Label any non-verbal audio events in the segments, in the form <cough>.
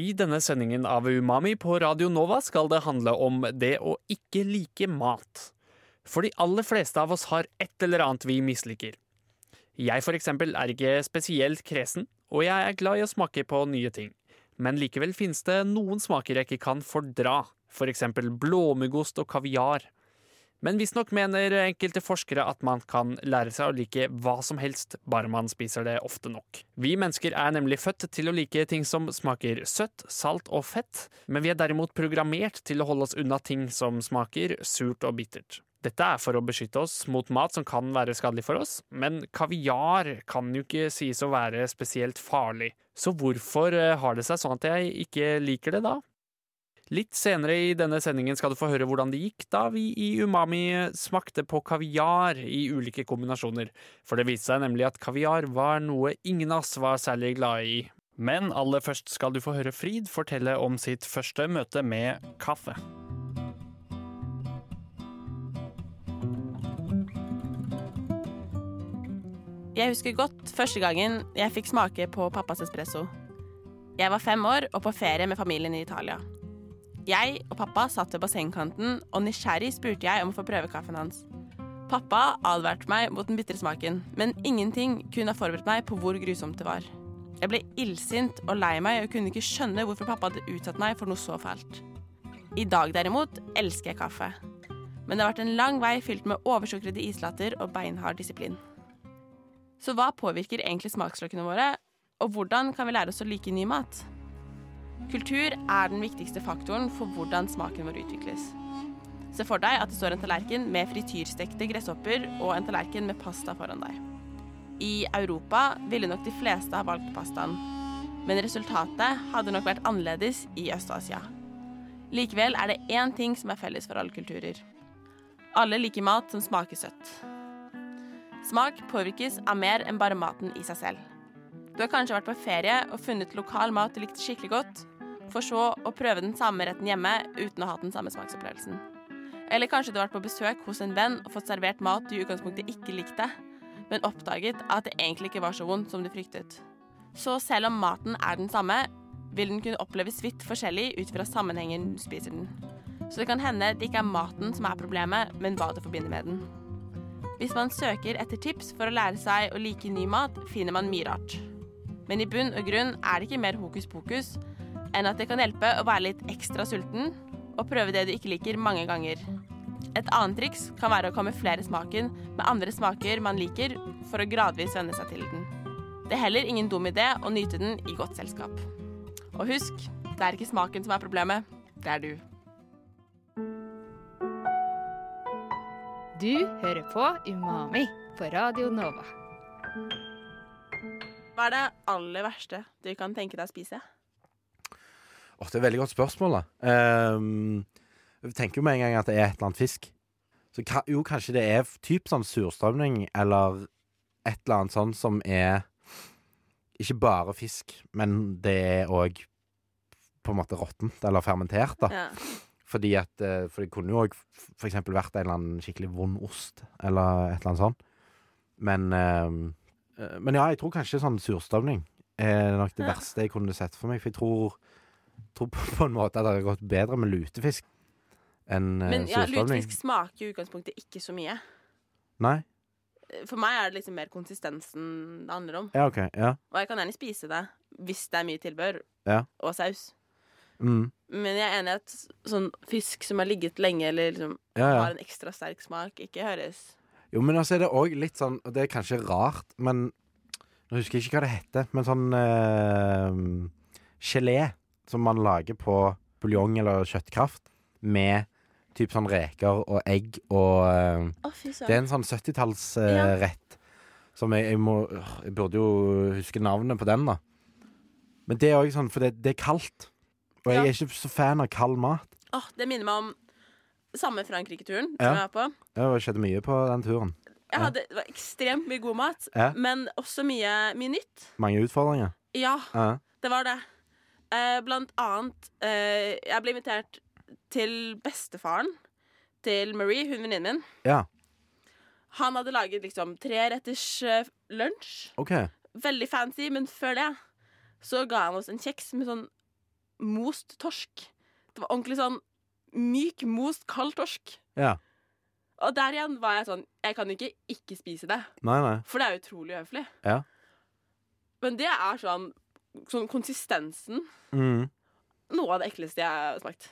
I denne sendingen av Umami på Radio Nova skal det handle om det å ikke like mat. For de aller fleste av oss har et eller annet vi misliker. Jeg for eksempel er ikke spesielt kresen, og jeg er glad i å smake på nye ting. Men likevel finnes det noen smaker jeg ikke kan fordra, for eksempel blåmuggost og kaviar. Men visstnok mener enkelte forskere at man kan lære seg å like hva som helst, bare man spiser det ofte nok. Vi mennesker er nemlig født til å like ting som smaker søtt, salt og fett, men vi er derimot programmert til å holde oss unna ting som smaker surt og bittert. Dette er for å beskytte oss mot mat som kan være skadelig for oss, men kaviar kan jo ikke sies å være spesielt farlig. Så hvorfor eh, har det seg sånn at jeg ikke liker det da? Litt senere i denne sendingen skal du få høre hvordan det gikk da vi i Umami smakte på kaviar i ulike kombinasjoner, for det viste seg nemlig at kaviar var noe ingen av oss var særlig glade i. Men aller først skal du få høre Frid fortelle om sitt første møte med kaffe. Jeg husker godt første gangen jeg fikk smake på pappas espresso. Jeg var fem år og på ferie med familien i Italia. Jeg og pappa satt ved bassengkanten, og nysgjerrig spurte jeg om å få prøve kaffen hans. Pappa advarte meg mot den bitre smaken, men ingenting kunne ha forberedt meg på hvor grusomt det var. Jeg ble illsint og lei meg og kunne ikke skjønne hvorfor pappa hadde utsatt meg for noe så fælt. I dag derimot elsker jeg kaffe. Men det har vært en lang vei fylt med oversukrede islatter og beinhard disiplin. Så hva påvirker egentlig smaksløkene våre, og hvordan kan vi lære oss å like ny mat? Kultur er den viktigste faktoren for hvordan smaken vår utvikles. Se for deg at det står en tallerken med frityrstekte gresshopper og en tallerken med pasta foran deg. I Europa ville nok de fleste ha valgt pastaen, men resultatet hadde nok vært annerledes i Øst-Asia. Likevel er det én ting som er felles for alle kulturer. Alle liker mat som smaker søtt. Smak påvirkes av mer enn bare maten i seg selv. Du har kanskje vært på ferie og funnet lokal mat du likte skikkelig godt, for så å prøve den samme retten hjemme uten å ha den samme smaksopplevelsen. Eller kanskje du har vært på besøk hos en venn og fått servert mat du i utgangspunktet ikke likte, men oppdaget at det egentlig ikke var så vondt som du fryktet. Så selv om maten er den samme, vil den kunne oppleves vidt forskjellig ut fra sammenhengen du spiser den. Så det kan hende det ikke er maten som er problemet, men hva du forbinder med den. Hvis man søker etter tips for å lære seg å like ny mat, finner man mye rart. Men i bunn og grunn er det ikke mer hokus pokus enn at det kan hjelpe å være litt ekstra sulten og prøve det du ikke liker, mange ganger. Et annet triks kan være å kamuflere smaken med andre smaker man liker, for å gradvis venne seg til den. Det er heller ingen dum idé å nyte den i godt selskap. Og husk, det er ikke smaken som er problemet, det er du. Du hører på Umami på Radio Nova. Hva er det aller verste du kan tenke deg å spise? Åh, det er et veldig godt spørsmål, da. Jeg tenker jo med en gang at det er et eller annet fisk. Så ka, jo, kanskje det er typ sånn surstrømning eller et eller annet sånn som er ikke bare fisk, men det er òg på en måte råttent eller fermentert, da. Ja. Fordi at eh, For det kunne jo òg eksempel vært en eller annen skikkelig vond ost, eller et eller annet sånt. Men eh, Men ja, jeg tror kanskje sånn surstavning er nok det verste jeg kunne sett for meg. For jeg tror, tror på, en måte at det hadde gått bedre med lutefisk enn surstavning Men ja, lutefisk smaker i utgangspunktet ikke så mye. Nei? For meg er det liksom mer konsistensen det handler om. Ja, OK. Ja. Og jeg kan gjerne spise det hvis det er mye tilbør Ja. og saus. Mm. Men jeg er enig i at sånn fisk som har ligget lenge, eller liksom ja. har en ekstra sterk smak, ikke høres Jo, men altså er det òg litt sånn Og det er kanskje rart, men Nå husker jeg ikke hva det heter, men sånn eh, gelé som man lager på buljong eller kjøttkraft med typ sånn reker og egg og eh, Det er en sånn 70-tallsrett som jeg, jeg må Jeg burde jo huske navnet på den, da. Men det er òg sånn, for det, det er kaldt. Og jeg Ja. er ikke så fan av kald mat. Åh, det minner meg om samme Frankrike-turen Ja. som jeg var på. Det skjedde mye på den turen. Jeg hadde, det var ekstremt mye god mat, Ja. men også mye, mye nytt. Mange utfordringer. Ja, Ja. det var det. Eh, blant annet eh, Jeg ble invitert til bestefaren til Marie, hun venninnen min. ja. Han hadde laget liksom treretters uh, lunsj. Okay. Veldig fancy, men før det så ga han oss en kjeks med sånn most torsk. Det var ordentlig sånn myk, most, kald torsk. Ja. Og der igjen var jeg sånn Jeg kan ikke ikke spise det, Nei, nei. for det er utrolig høflig. Ja. Men det er sånn, sånn konsistensen Mm. Noe av det ekleste jeg har smakt.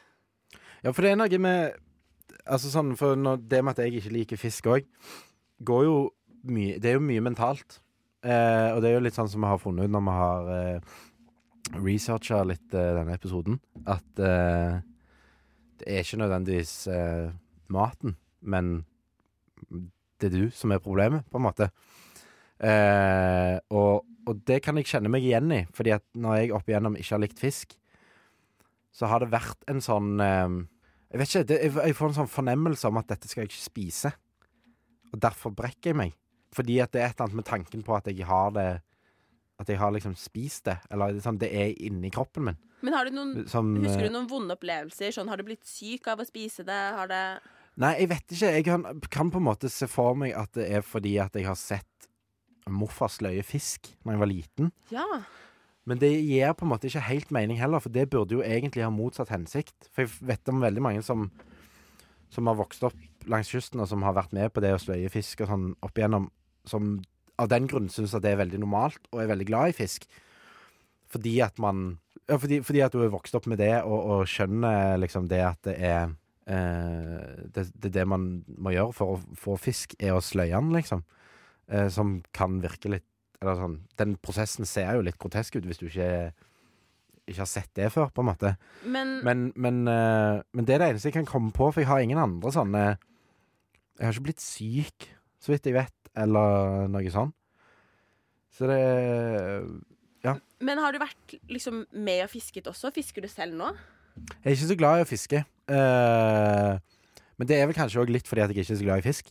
Ja, for det er noe med Altså sånn, for når, Det med at jeg ikke liker fisk òg, går jo mye Det er jo mye mentalt. Eh, og det er jo litt sånn som vi har funnet ut når vi har eh, researcha litt eh, denne episoden, at eh, det er ikke nødvendigvis eh, maten, men det er du som er problemet, på en måte. Eh, og, og det kan jeg kjenne meg igjen i, fordi at når jeg opp igjennom ikke har likt fisk, så har det vært en sånn eh, Jeg vet ikke, det, jeg, får en sånn fornemmelse om at dette skal jeg ikke spise. Og derfor brekker jeg meg. Fordi at det er et eller annet med tanken på at jeg har det At jeg har liksom spist det. Eller det er sånn, det er inni kroppen min. Men har du noen Som, Husker eh, du noen vonde opplevelser? Sånn, Har du blitt syk av å spise det? Har det Nei, jeg vet ikke. Jeg kan, kan på en måte se for meg at det er fordi at jeg har sett morfars løye fisk Når jeg var liten. Ja. Men det gir på en måte ikke helt mening heller, for det burde jo egentlig ha motsatt hensikt. For jeg vet om veldig mange som, som har vokst opp langs kysten, og som har vært med på det å sløye fisk og sånn opp igjennom, som av den grunn syns at det er veldig normalt, og er veldig glad i fisk. Fordi at man Ja, fordi, fordi at du er vokst opp med det, og, og skjønner liksom det at det er eh, det, det det man må gjøre for å få fisk, er å sløye den, liksom. Eh, som kan virke litt eller sånn, Den prosessen ser jo litt grotesk ut hvis du ikke, ikke har sett det før, på en måte. Men, Men, men, eh, men det er det eneste jeg kan komme på, for jeg har ingen andre sånne Jeg har ikke blitt syk, så vidt jeg vet, eller noe sånt. Så det Ja. men har du vært liksom med og fisket også? Fisker du selv nå? Jeg er ikke så glad i å fiske. Eh, men det er vel kanskje òg litt fordi at jeg ikke er så glad i fisk.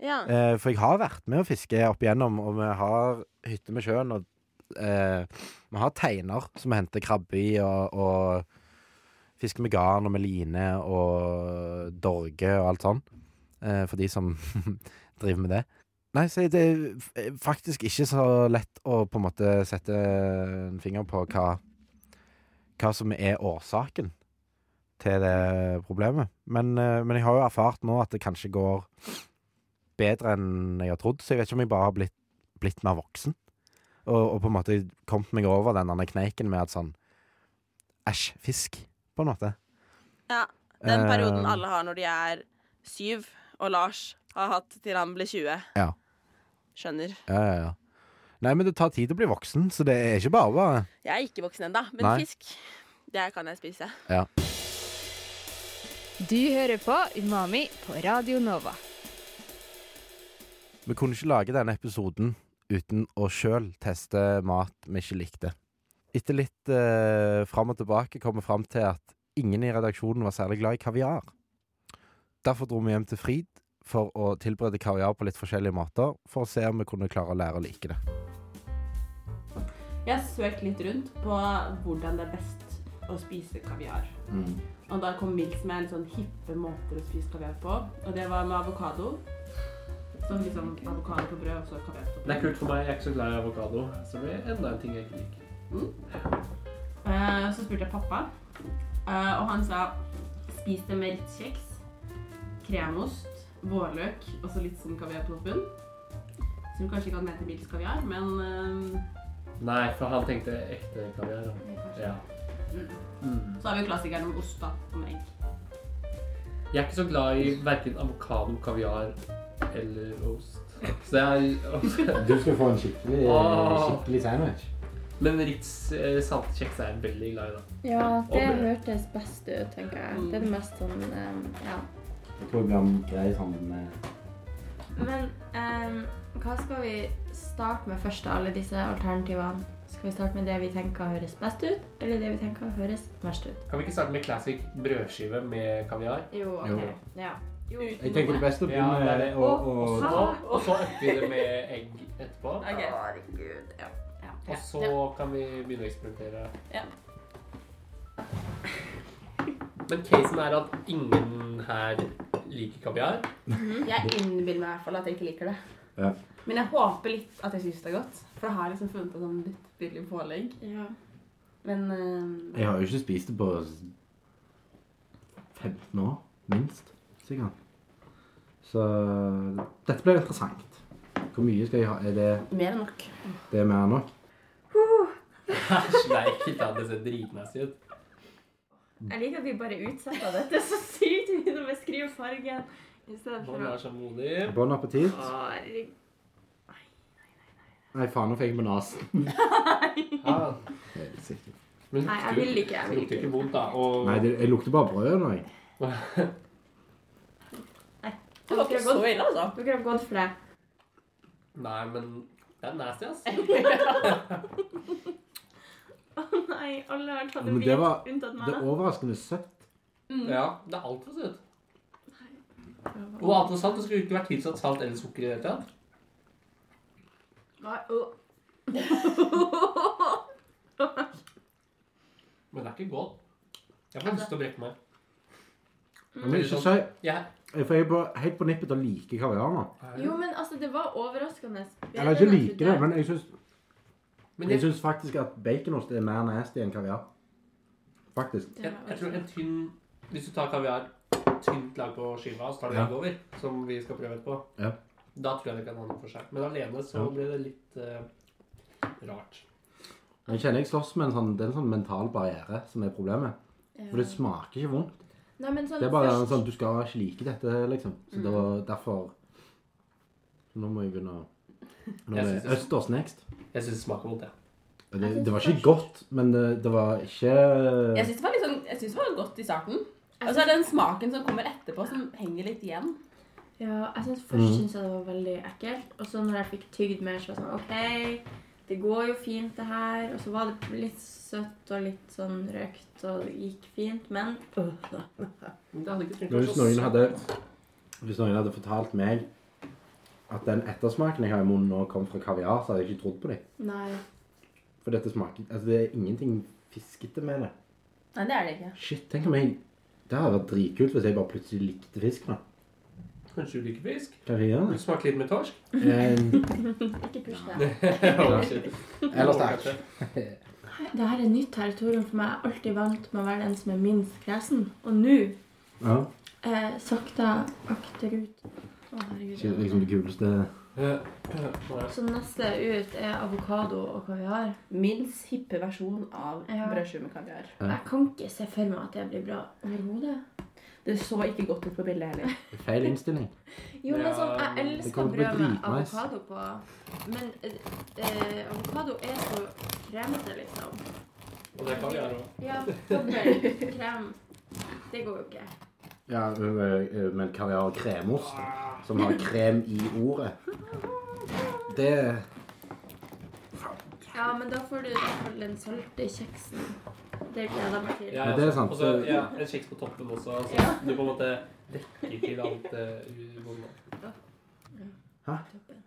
Ja. Eh, for jeg har vært med å fiske opp igjennom, og vi har hytte med sjøen. Og eh, vi har teiner som vi henter krabbe i, og, og fisker med garn og med line og dorge og alt sånn. For de som <laughs> driver med det. Nei, så det er faktisk ikke så lett å på en måte sette en finger på hva, hva som er årsaken til det problemet. Men, eh, men jeg har jo erfart nå at det kanskje går bedre enn jeg har trodd, så jeg vet ikke om jeg bare har blitt, blitt mer voksen. Og, og på en måte kommet meg over den kneiken med at sånn Æsj, fisk, på en måte. ja. Den perioden Eh, alle har når de er syv, og Lars har hatt til han ble 20. Ja. Skjønner. Ja, ja, ja. Nei, men det tar tid å bli voksen, så det er ikke bare bare. Jeg er ikke voksen ennå, men Nei. fisk, det kan jeg spise. Du hører på Umami på Radio Nova. Vi kunne ikke lage denne episoden uten å sjøl teste mat vi ikke likte. Etter litt eh, fram og tilbake kom vi fram til at ingen i redaksjonen var særlig glad i kaviar. Derfor dro vi hjem til Frid for å tilberede kaviar på litt forskjellige måter, for å se om vi kunne klare å lære å like det. Jeg har søkt litt rundt på hvordan det er best å spise kaviar. Og da kom Milks med en sånn hippe måter å spise kaviar på. Og det var med avokado. Sånn liksom avokado på brød og så kaviar på brød. Det er kult for meg. Jeg er ikke så glad i avokado. Så det er enda en ting jeg ikke liker. Eh, så spurte jeg pappa, uh, og han sa spis det med Ritz-kjeks, kremost, vårløk og så litt sånn kaviar på toppen. Som kanskje ikke hadde med til Milks kaviar, men eh, Nei, for han tenkte ekte kaviar. da. kanskje. Ja. Mm. Mm. Så har vi jo klassikeren om ost da, og med egg. Jeg er ikke så glad i verken avokado, kaviar eller ost. Så jeg <laughs> Du skal få en skikkelig, Åh. skikkelig sandwich. Men Ritz eh, saltkjeks er jeg veldig glad i, da. Ja, det Og hørtes best ut, tenker jeg. Det er det mest sånn eh, Ja. Jeg sammen med Men um, hva skal vi starte med først, av Alle disse alternativene. Skal vi starte med det vi tenker høres best ut, eller det vi tenker høres verst ut? Kan vi ikke starte med classic brødskive med kaviar? Jo, ok. Jo. Ja. Jo. Jeg tenker det beste å begynne med å, Og å så, og så oppi det med egg etterpå. Herregud. Ja. ja. Og så kan vi begynne å eksperimentere. Ja. Men casen er at ingen her liker kaviar. Jeg innbiller meg i hvert fall at jeg ikke liker det. Ja. Men jeg håper litt at jeg syns det er godt. For jeg har liksom funnet på sånn litt billig pålegg. Ja. Men uh, Jeg har jo ikke spist det på 15 år, minst, sikkert. Så dette blir interessant. Hvor mye skal jeg ha? Er det, mer enn nok. det er mer enn nok? Æsj, <laughs> er ikke det ser dritmessig ut. Jeg liker at vi bare utsetter dette så sykt mye når vi skriver fargen. Å er så modig. Bon appétit. Å, herregud. Nei, faen, nå fikk jeg på nesen. Nei. Men Nei, jeg vil ikke, jeg vil lukter ikke. ikke vondt, da. Og Nei, det, jeg lukter bare brød nå, jeg. Det var ikke så ille, altså. Du kunne gått for det. Nei, men det er nasty, ass. <laughs> <laughs> Å nei, alle har tatt Men en det bit, var- unntatt Det er overraskende søtt. Ja, det er altfor søtt. Og alt var salt. Det skulle ikke vært tilsatt salt eller sukker i det hele tatt. Nei, å. <laughs> Men det er ikke godt. Jeg får lyst til å brekke meg. Men ikke skal si, Jeg, jeg er på, helt på nippet til å like kaviar nå. Jo, men altså, det var overraskende Jeg Eller ikke like det, men jeg syns, men jeg syns faktisk at baconost er mer nasty enn kaviar. Faktisk. jeg, jeg tror en tynn Hvis du tar kaviar tynt lag på skiva, så tar du Ja. over, som vi skal prøve etterpå, Ja. da tror jeg det kan ha noe for seg. Men alene så Ja. blir det litt uh, rart. Jeg kjenner jeg slåss med en sånn, det er en sånn mental barriere som er problemet. Ja. For det smaker ikke vondt. Nei, men sånn Det er bare først- sånn, du skal ikke like dette, liksom. Så det var derfor Så nå må jeg begynne å Nå Jeg er østers next. Jeg syns det smaker vondt, jeg. Det, det var ikke godt, men det, det var ikke Jeg syns det, var litt sånn- jeg synes det var godt i starten. Og så er det den smaken som kommer etterpå, som henger litt igjen. Ja, jeg synes først syntes synes jeg det var veldig ekkelt. Og så når jeg fikk tygd mer, så var det sånn OK, det går jo fint, det her. Og så var det litt søtt og litt sånn røkt og det gikk fint, men øh, det hadde ikke Hvis noen hadde. Hvis noen hadde fortalt meg at den ettersmaken jeg har i munnen nå kom fra kaviar, så hadde jeg ikke trodd på dem. Nei. For dette smaker Altså, det er ingenting fiskete med det. Nei, det er det ikke. Shit, tenk om jeg Det hadde vært dritkult hvis jeg bare plutselig likte fisk nå. Kanskje du liker fisk? Kanskje jeg gjør Du det? smaker litt med torsk? <laughs> Eh, Ikke push det. Eller sterk. Det her er nytt territorium for meg. Jeg er alltid vant med å være den som er minst kresen. Og nå, Ja. eh, sakte akterut. Herregud. Liksom det kuleste. Så neste ut er avokado og kaviar. Minst hippe versjon av Ja. brødskive med kaviar. Ja. Jeg kan ikke se for meg at det blir bra overhodet. Det så ikke godt ut på bildet heller. <laughs> Feil innstilling. Jo, men sånn, jeg elsker brød med avokado på. Men eh, avokado er så kremete, liksom. Og det kan vi gjøre òg. Ja, dobbel krem. Det går jo ikke. Ja, ø, ø, men kaviar og kremost, som har krem i ordet Det Ja, men da får du i hvert fall den salte kjeksen. Det gleder jeg meg til. Ja, ja, det er sant. Og så ja, en kjeks på toppen også, så Ja. du på en måte dekker til alt uh, uvonde. Toppen.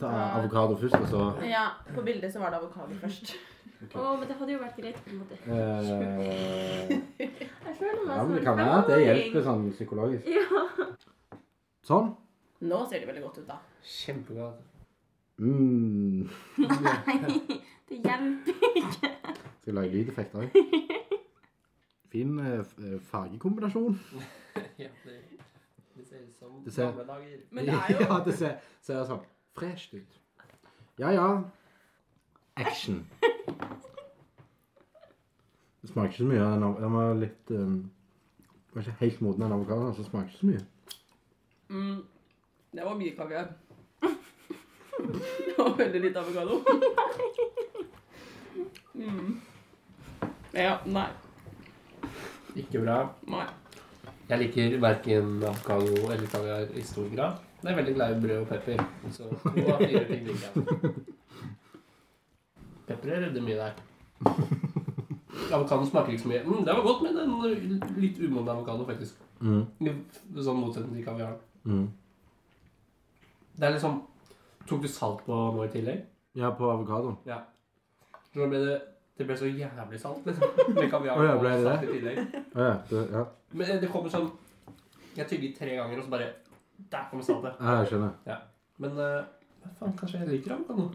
Ta avokado først, og så Ja, på bildet så var det avokado først. Å, men det hadde jo vært greit på en måte. eh, <laughs> Jeg føler meg Ja, men det kan være at det hjelper sånn psykologisk. Ja. Sånn. Nå ser det veldig godt ut, da. Kjempegodt. Mm. <laughs> Nei, det hjelper. ikke. Skal lage lydeffekter òg. Fin eh, eh, fargekombinasjon. <laughs> Ja, det, det ser ut som Det ser- gamle dager. Men det er jo Ja, det ser, ser sånn fresht ut. Ja, ja. Action. Det smaker ikke så mye den. Den var litt um, Var ikke helt moden, den avokadoen, så smaker ikke så mye. mm, Det var mye kaviar. Det var veldig lite avokado. Mm. Ja, nei. Ikke bra. Nei. Jeg liker verken avokado eller kaviar i stor grad. Jeg er veldig glad i brød og pepper. Så to av fire ting liker jeg. Pepperet redder mye der. <laughs> Avokado smaker ikke så mye. Mm, det var godt med den litt umodne avokado, faktisk. Mm. I Sånn motsetning til kaviar. Mm. Det er liksom Tok du salt på nå i tillegg? Ja, på avokado. Ja. Så ble det Det ble så jævlig salt, liksom. Med kaviar <laughs> Å ja, ble det salt i tillegg. Ja, det, ja. Men det kommer sånn Jeg tygger tre ganger, og så bare Der kommer saltet. ja, jeg skjønner. Men uh, faen, kanskje jeg liker avokado?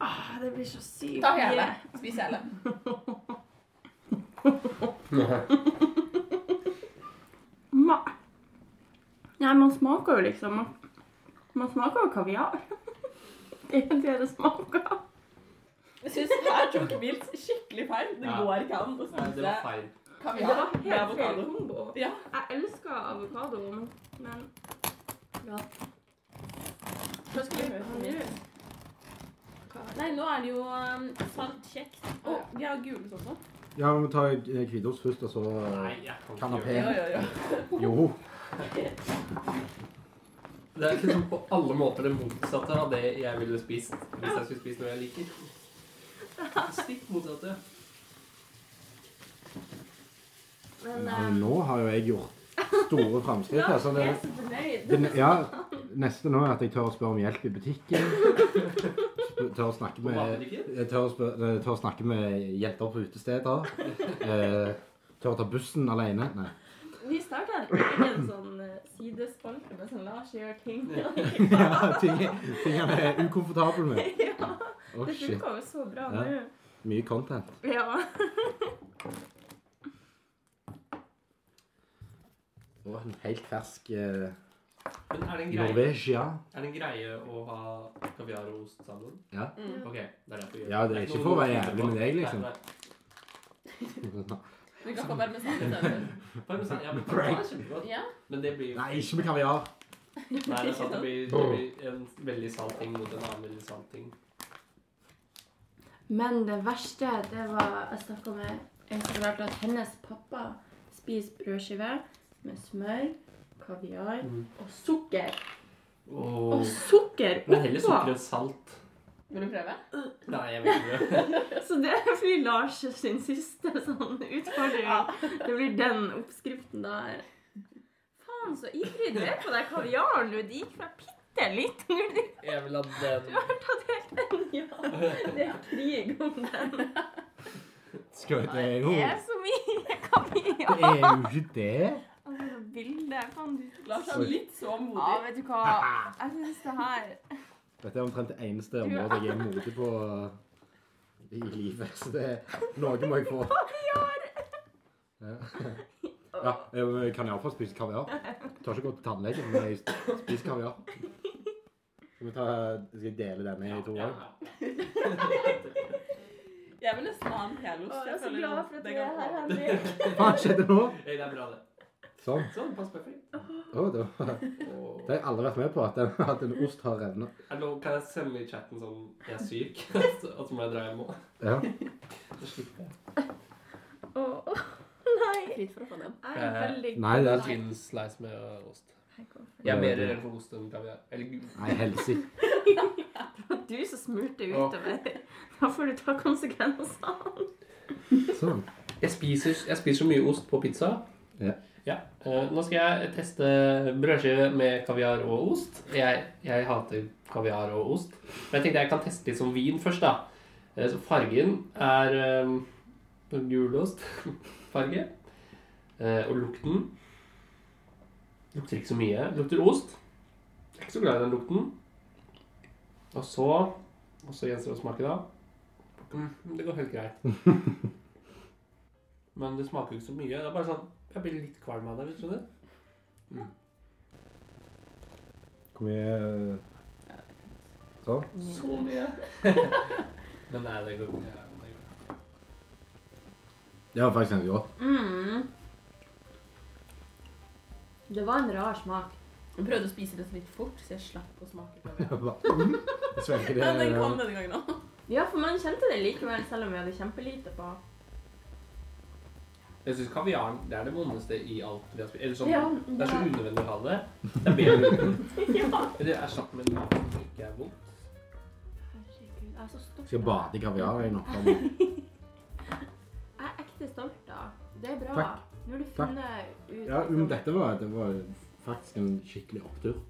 Ah, det blir så sykt. Ta hele. Spis hele. <laughs> Nei. Nei, man smaker jo liksom Man, man smaker jo kaviar. <laughs> Det er det det smaker. Jeg syns her tok vilt skikkelig feil. Det Ja. går ikke an å spise det. Kaviar var med avokado. Ja. Jeg elsker avokado, men, ja. Hva skal vi nå? Nei, nå er det jo um, salt kjeks. Å, vi har gulost også. Ja, vi må ta eh, hvitost først, og så ikke Kanapé. Jo, jo, jo. Det er liksom på alle måter det motsatte av det jeg ville spist hvis jeg skulle spist noe jeg liker. Stikk motsatte. Men Ja, eh, nå har jo jeg gjort store framskritt. jeg det, det, ja, neste nå er at jeg tør å spørre om hjelp i butikken. <laughs> Tør å snakke med jeg tør, å spør, tør å snakke med jenter på utesteder. <laughs> Eh, tør å ta bussen alene. Nei. Vi starta en sånn eh, sidespalte med sånn Lars gjør ting. <laughs> Ja, ting, ting han er ukomfortabel med. <laughs> ja, det shit. funka jo så bra Ja. nå. Mye content. Ja. Og en helt fersk eh, Men er det en greie, Norvegia. er det en greie å ha kaviar og ost sammen? Ja. Mm. Ok, det er derfor jeg gjør Ja, det er ikke for å være jævlig med deg, liksom. Vi kan få parmesan ja, men parmesan er kjempegodt. Ja. Men det blir Nei, ikke med kaviar. Nei, det er sant. Det blir, det blir en veldig salt ting mot en annen veldig salt ting. Men det verste, det var Jeg snakka med en som fortalte at hennes pappa spiser brødskive med smør, kaviar Mm. og sukker. Åh. Og sukker Men heller oppå! sukker og salt. Vil du prøve? Nei, jeg vet ikke. <laughs> <laughs> Så det blir Lars sin siste sånn utfordring Det blir den oppskriften der. Faen, så ivrig du er på den kaviaren Du Det gikk fra bitte er det Jeg vil ha den. tatt helt den. Ja, det er krig om den. Skal vi, det er jo Det er så mye kaviar. Det er jo ikke det. Det Faen, du Lars er litt så modig. Ja, vet du hva. Jeg syns det her Dette er omtrent det eneste området jeg er modig på i livet. Så det Noe må jeg få. <laughs> Ja. ja jeg kan iallfall spise kaviar. Tør ikke gå til tannlegen, men jeg spiser kaviar. Skal vi ta, skal jeg dele denne i to Ja, òg? Jeg vil nesten ha en helost. Jeg er så glad for at det du er her, Henrik. Hva skjedde nå? Det er bra, det. Sånn. Sånn, pass perfekt. Å, det, var, Åh. det har jeg aldri vært med på, at en, at en ost har revna. Eller kan jeg sende i chatten sånn jeg er syk? Og så må jeg dra hjem òg. Ja. Så slipper jeg. Åh, nei. Fritt for å få den. Jeg er veldig Nei, det er En tynn slice med ost. Jeg går for Jeg er mer redd for ost enn kaviar. Eller. Nei, helsike. <laughs> det. Du som smurte utover. Da får du ta konsekvensene. Sånn. Jeg spiser, jeg spiser så mye ost på pizza. Ja. Eh, nå skal jeg teste brødskive med kaviar og ost. Jeg, jeg hater kaviar og ost. Men jeg tenkte jeg kan teste litt som vin først, da. Eh, så fargen er um, gulostfarge. <laughs> Eh, og lukten Lukter ikke så mye. Lukter ost. Jeg er ikke så glad i den lukten. Og så Og så gjenstår det å smake, da. Mm, det går helt greit. <laughs> Men det smaker ikke så mye. Det er bare sånn Jeg blir litt kvalm av det. hvis du skjønner. Hvor mye Sånn. Så mye. <laughs> Men nei, det går ja, det. Det var faktisk en godt. Mm. Det var en rar smak. Jeg prøvde å spise det så litt fort, så jeg slapp å smake på det. <laughs> Bare, mm, det. Men <laughs> den kom denne gangen òg. Ja, for man kjente det likevel, selv om vi hadde kjempelite på. Jeg syns kaviaren det er det vondeste i alt vi har spist. Eller sånn, Ja, Det er så unødvendig å ha det. Det er bedre uten. <laughs> Ja. Eller erstatt med noe som ikke er vondt. Herregud. Jeg er så stolt. Skal bade i kaviar jeg natt. <laughs> Jeg er ekte stolt, da. Det er bra. Takk. Nå har du funnet ut Ja, men dette var, det var faktisk en skikkelig opptur.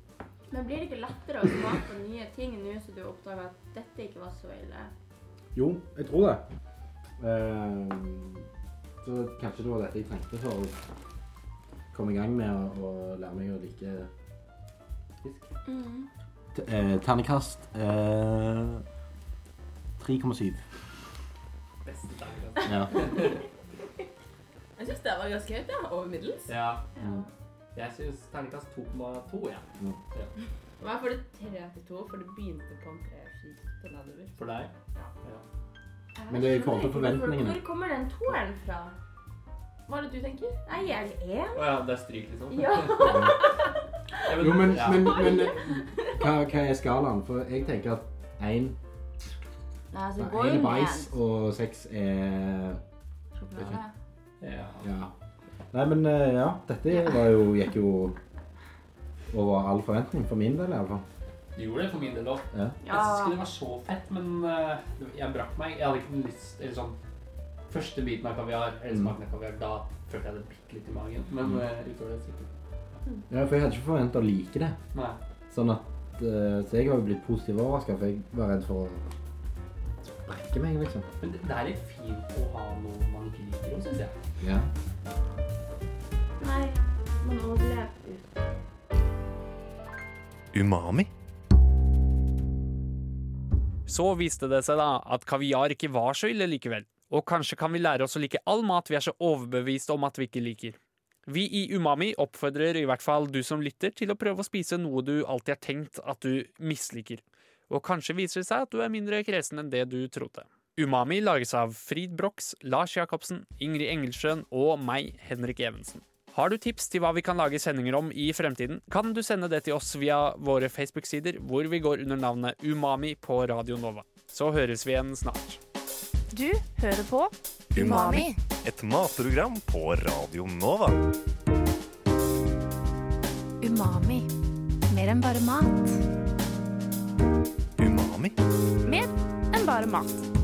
Men blir det ikke lettere å smake på nye ting nå som du oppdager at dette ikke var så ille? Jo, jeg tror det. Ehm, så kanskje det var dette jeg trengte for å komme i gang med å, å lære meg å like fisk. Mm. Eh, ternekast eh, 3,7. Beste terningkast. Ja. <laughs> Jeg syns det var ganske høyt, ja. Over middels. Ja. Mm. Jeg syns terningkast 2,2, ja. Hva får du 32, for du begynte på en treskift nedover. For deg. Jeg Men det er i forhold til forventningene. Hvor kommer den toeren fra? Hva er det du tenker? Nei, jeg er én. Å ja, det er stryk, liksom? Ja. <laughs> Ja, Jo, men, ja. men, men hva, hva er skalaen? For jeg tenker at én altså, Én er bæsj, og seks er Sjokolade. ja. Ja. Nei, men eh, ja. Dette var jo, gikk jo over all forventning, for min del i alle fall. Du gjorde det for min del òg. Ja. Jeg synes ikke det var så fett, men uh, jeg brakk meg. Jeg hadde ikke lyst Eller sånn Første biten av kaviar, eller smaken av kaviar, da følte jeg det bitte litt i magen. Men uh, utover det sikkert. ja, for jeg hadde ikke forventa å like det. Nei. Sånn at uh, Så jeg har jo blitt positivt overraska, for jeg var redd for å brekke meg, liksom. Men det, det er litt fint å ha noe man ikke liker òg, syns jeg. Ja. Nei, man overlever uten. Umami? Så viste det seg da at kaviar ikke var så ille likevel. Og kanskje kan vi lære oss å like all mat vi er så overbevist om at vi ikke liker. Vi i Umami oppfordrer i hvert fall du som lytter til å prøve å spise noe du alltid har tenkt at du misliker. Og kanskje viser det seg at du er mindre kresen enn det du trodde. Umami lages av Frid Brox, Lars Jacobsen, Ingrid Engelsjøen og meg, Henrik Evensen. Har du tips til hva vi kan lage sendinger om i fremtiden, kan du sende det til oss via våre Facebook-sider, hvor vi går under navnet Umami på Radio Nova. Så høres vi igjen snart. Du hører på Umami. Et matprogram på Radio Nova. Umami. Mer enn bare mat. Umami? Mer enn bare mat.